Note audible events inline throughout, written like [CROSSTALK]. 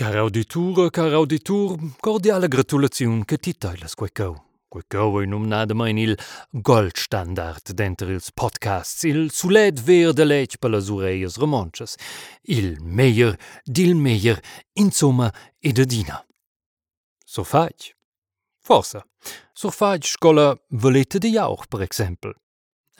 Caro auditura, caro auditur, cordiale gratulaziun che ti teilas quei cau. Quei cau è numnadamein il goldstandard denter ils podcasts, il sulet ver de lech per las ureias romanches, il meier dil meier, insomma, e de dina. So faig. Forsa. So faig scola volete di jauch, per exempel.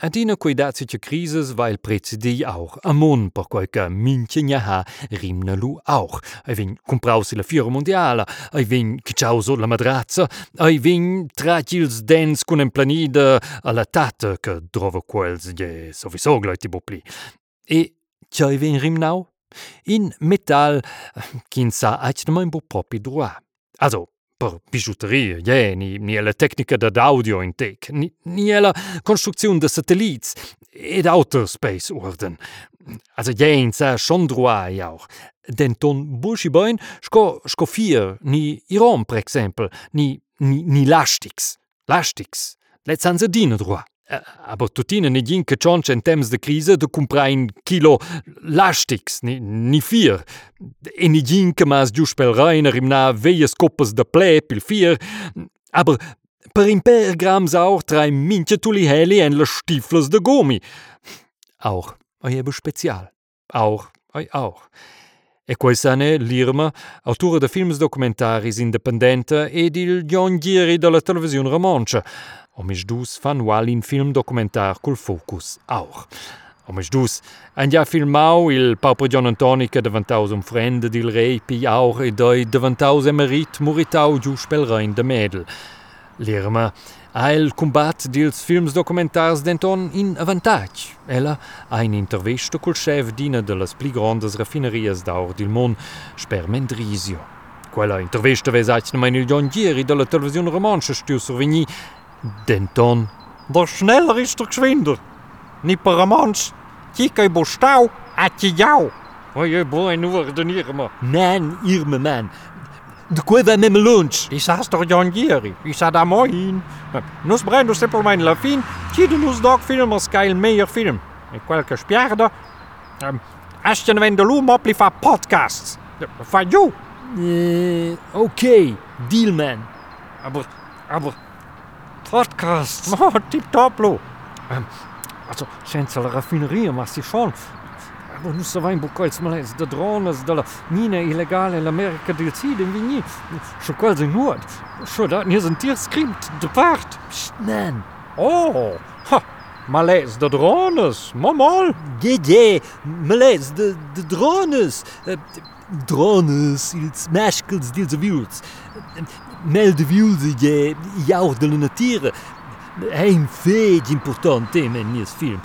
A dina quei dazitscha crises va il prezzi auch. amon per quei che minchegna ha rimna lu auch. Ei vin comprausi la fiera mondiala, ei vin cicciau la madrazza, ei vin tracils dens un emplanida alla tata che drova quels de sovisogla e tibo. E c'è vin rimnau? In metal, chi sa, ha un bo proprio droit. Also, per bijouterie, ja, ni, ni la tecnica d'audio in tec, ni, ni la construzione de satellits ed outer space orden. Also ja, in sa schon droit auch. Den ton buschibein sco sco vier, ni Iran, per exempel, ni, ni, ni lastics. Lastics. Let's hanse dine droit. Eh, aber tuttina ne gin che cionce in temps de crise de comprar un kilo lastics, ni, ni fier. E ne gin che mas gius pel reiner rimna veies coppes de ple pil fier. Aber per in per grams auch drei minche tuli heli en le stifles de gomi. Auch, ebo spezial. Auch, oi auch. E quaisane l'Irma, autura de films documentaris independente ed il John Gieri della televisione romancia. Omisch dus fan ual in film documentar col focus auch. Omisch dus ja filmau il Papa John Antoni che daventaus un friend dil rei pi auch e doi daventaus emerit muritau gius pel rein de Mädel. L'Irma ha il combat dils films documentars denton in avantage. Ella ha in intervista col chef d'ina de las pli grandes raffinerias d'aur dil mon, Sper Mendrisio. Quella intervista vesatg mein il John Gieri della televisione romancia stiu survegni denton. Der schneller ist der geschwinder. Nicht per Romansch. Kika i stau, a ti jau. Oje, boy, nu worden Irma. Man, Irma, man. De quei va mem lunch. I sas der John Gieri. I sa da moin. Nus brendo simpel mein la fin. Kide nus dog filmers geil meier film. E qualche spiarda. Um, Ashton wenn de lu mopli fa podcasts. Fa you. Eh, ok, deal, man. Aber, aber, Podcast. Oh, tip top, lo. Um, also, senza la raffineria, ma si schon. Nu sa vain bucoils malais de drones de la mina illegale l'America del Sud in Vigny. Scho quasi nord. Scho da nie sind Tier skript de part. Man. Oh, ha, malais de drones. Mamal. Je, je, males, de, de drones. Drones, ils maschkels, dils viols. Mel de viols, je, jau de la natura. Ein feg important tema in nies film.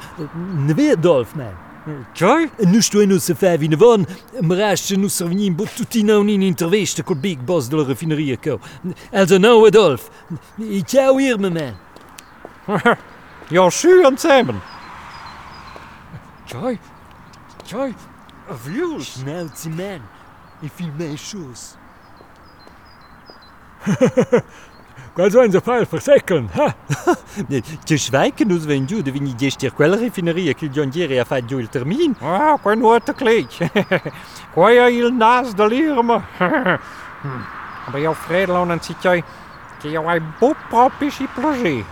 Ne ver dolf, man. Nu sto in se fa vina von, mrasce nu servini in bottutina un in intervista col big boss della raffineria co. Also no Adolf. Ciao Irma, man. [LAUGHS] Ja, schön zusammen. Tjoi, tjoi, a views. Schnauze, man. Ich film mein Schuss. [LAUGHS] Qual so ein so fall versäckeln, ha? [LAUGHS] Ti schweiken us wenn giù, devi gestir quella raffineria che il John Gieri ha fatto giù il termin. Ah, qua nu te. Qua ja il nas de lirme. Aber ja Fredel en zit jij, que jou ai bo propisch i plager.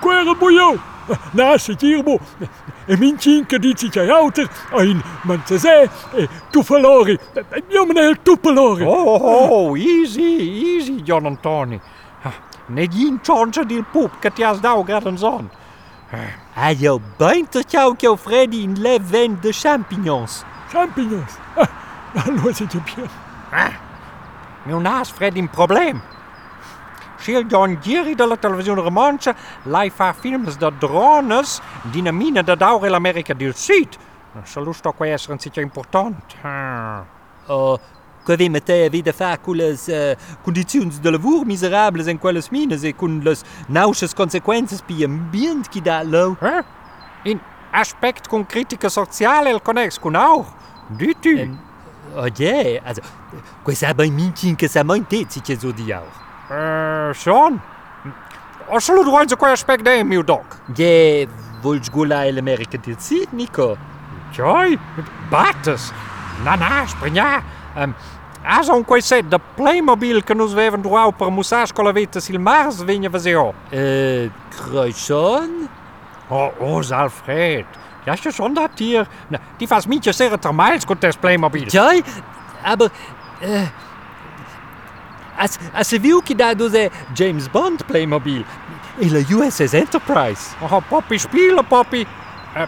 Quere buio! Nasce tirbo! E min cinque dici che auter, ein man se se, e tu verlori, io me ne il tu verlori. Oh, oh, easy, easy, John Antoni. Ne gin chance dil poep che ti has dau graden zon. Ah, jou beinter che Freddy in le vent de champignons. Champignons! Ah, allora c'est bien. Mio nas Fred in probleem. Sil John Gieri de la televisione romancia, lei fa films de drones di na mina de daure l'America del Sud. Se lo sto qua essere un sitio importante. Ah. que vem até a de fer com les uh, eh, condicions de labor miserables en què les e con le nauxes conseqüències pi ambient qui dà l'ou. Eh? In aspect con critica sociale el connex con auch, di tu. Um, Oje, also, quest ha ben mintin che sa mai te ci che zo di auch. Eh, uh, schon. Assolut roinze quei aspect aspetto, mio doc. Je, volts gula el America di Nico. Joi, battes. Na na, springa. Ähm, um, Quei set da Playmobil che nos vevan droit per la vita sil Mars vigna vaseo. Äh, Kreuzschon? Oh, oh, Alfred. Ja, ist ja schon das Tier. Na, die fas minche sehr termals con das Playmobil. Ja, aber. Äh, als, als viu che da dose James Bond Playmobil e la USS Enterprise. Oh, Poppy spielen, Poppy. Äh,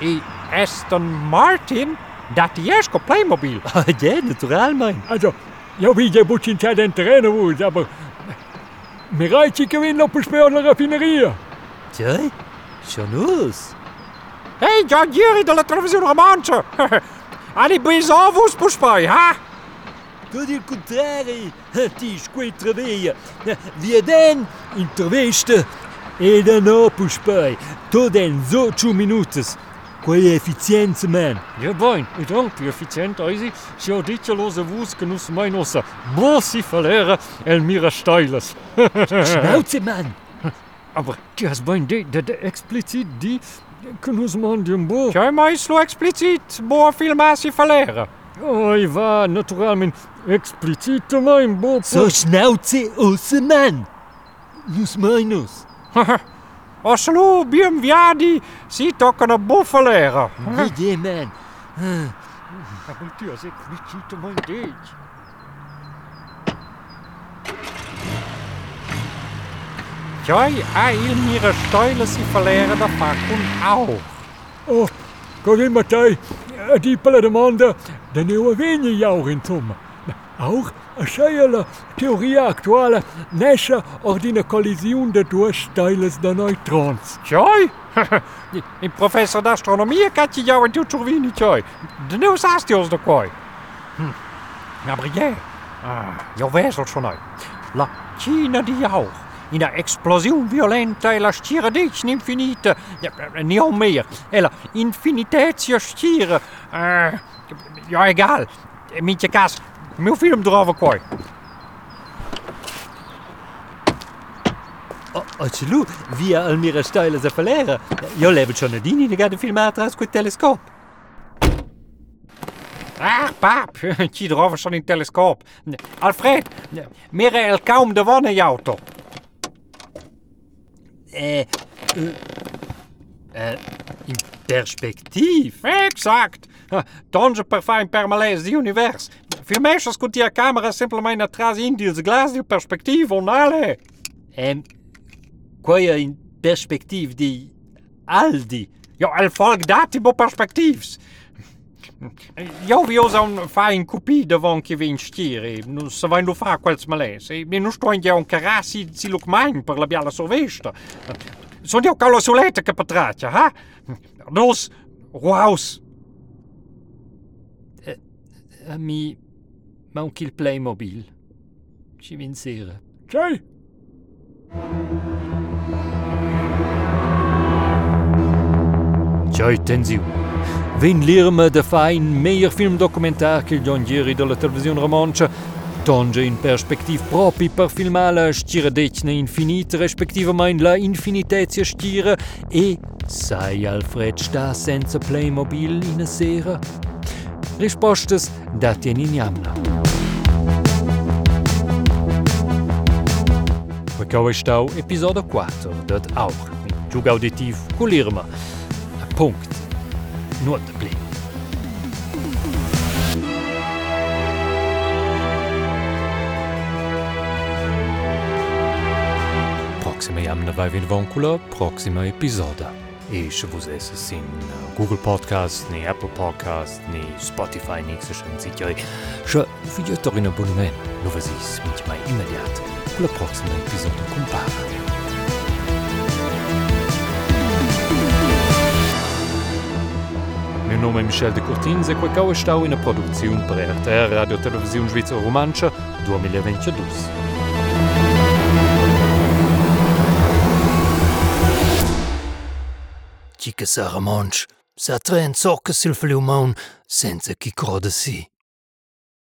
i Aston Martin, dat die con Playmobil. [LAUGHS] Ah, ja, natural, mein. Also, ja, wie je bucin c'è den terreno vuoi, aber... Mi raici che vin per spiare la raffineria. Ja, schon aus. Hey, John Jerry della televisione romancia. Ani bisovus puspai, ha? Tot il contrari, ti squei traveia. Via den, interviste, e da no puspai. Tot en so ciu minutes. Коефіцієнт мен. Я бань, і donc коефіцієнт айзі, що дітялозе вуз гнус майноса. Боси фалера Elmira Steilers. Schnauze мен. Aber du hast bein de, de, de explizit die Knus man Oh, i va naturalment explizit mein. So schnauze us men. Nus minus. [LAUGHS] Oslo, biem viadi, si toccano. Vedi, man. Aber die hast explicit mein dej. Joi, a il mira steile si verlera da fa kun auch. Oh, così Mattei, die pelle domanda, de nieuwe vigna jou insomma. Auch a la teoria actuale nasce ordine collisione de due steiles de neutrons. Joi? [LAUGHS] Il professor d'astronomia kan je jou en doet wie. De nieuws haast ons de kooi. Hm. Gabriel, ah, jouw wijzelt vanuit. La Cina di jou. In de explosie violenta e la stiere dici infinite. Ja, niet meer. E la infinitetia stiere. Uh, ja, egal. Mintje kas. Meu film erover kooi. Absolut, via Almira Steile se verlera. Io levo schon nadini ne gade filmata as quel telescoop. Ah, pap, [LAUGHS] ci erover zo'n in telescoop. Alfred, meer el kaum de wanne jou top. Äh, äh, äh, in perspectief. Exact. Donge per fijn permalees di univers. Vermeesters komt die camera simpel maar naar trás in, die de perspectiva perspectief, onale. En qual é in perspectiva die Aldi? Jo, el volk dat die perspectiefs. Eu vi usar um fai in cupi devon che vi instire, non se vai lo fa quels malese, e non sto in un carassi si look main per la biala sovesta. Sono io calo suletta che patraccia, ha? Dos, wow. Äh, äh, mi... ma anche il Playmobil. Ci vinsere. Ciao! Ciao, tenziu. Vin l'irma da fa in meilleur film documentar che gli ongieri della televisione romancia tonge in perspectiv propi per filmar la stiradecna infinit, respektivamein la infinitezia stira e sai Alfred sta senza Playmobil in a sera? Rispoštes da Tjeninjamna. Percau está o episódio 4 da Aur, jogo auditivo com Lirma. A ponte, nota plena. Proxima jamna vai vin voncula, proxima episoda. Ich wusste es ist in Google Podcast, ni Apple Podcast, ni Spotify, ni se schon sicher. Schon fideți un abonament, nu vă zis, mici mai imediat, cu la proxima episodă compara. Meu nome é Michel de Cortins e quecau estau ina produziun per RTR Radio Televisiun Svizzer Romantscha 2022. כי כשר המונש, זה הטרן צור כסילפליומון, סנצה כקרודסי.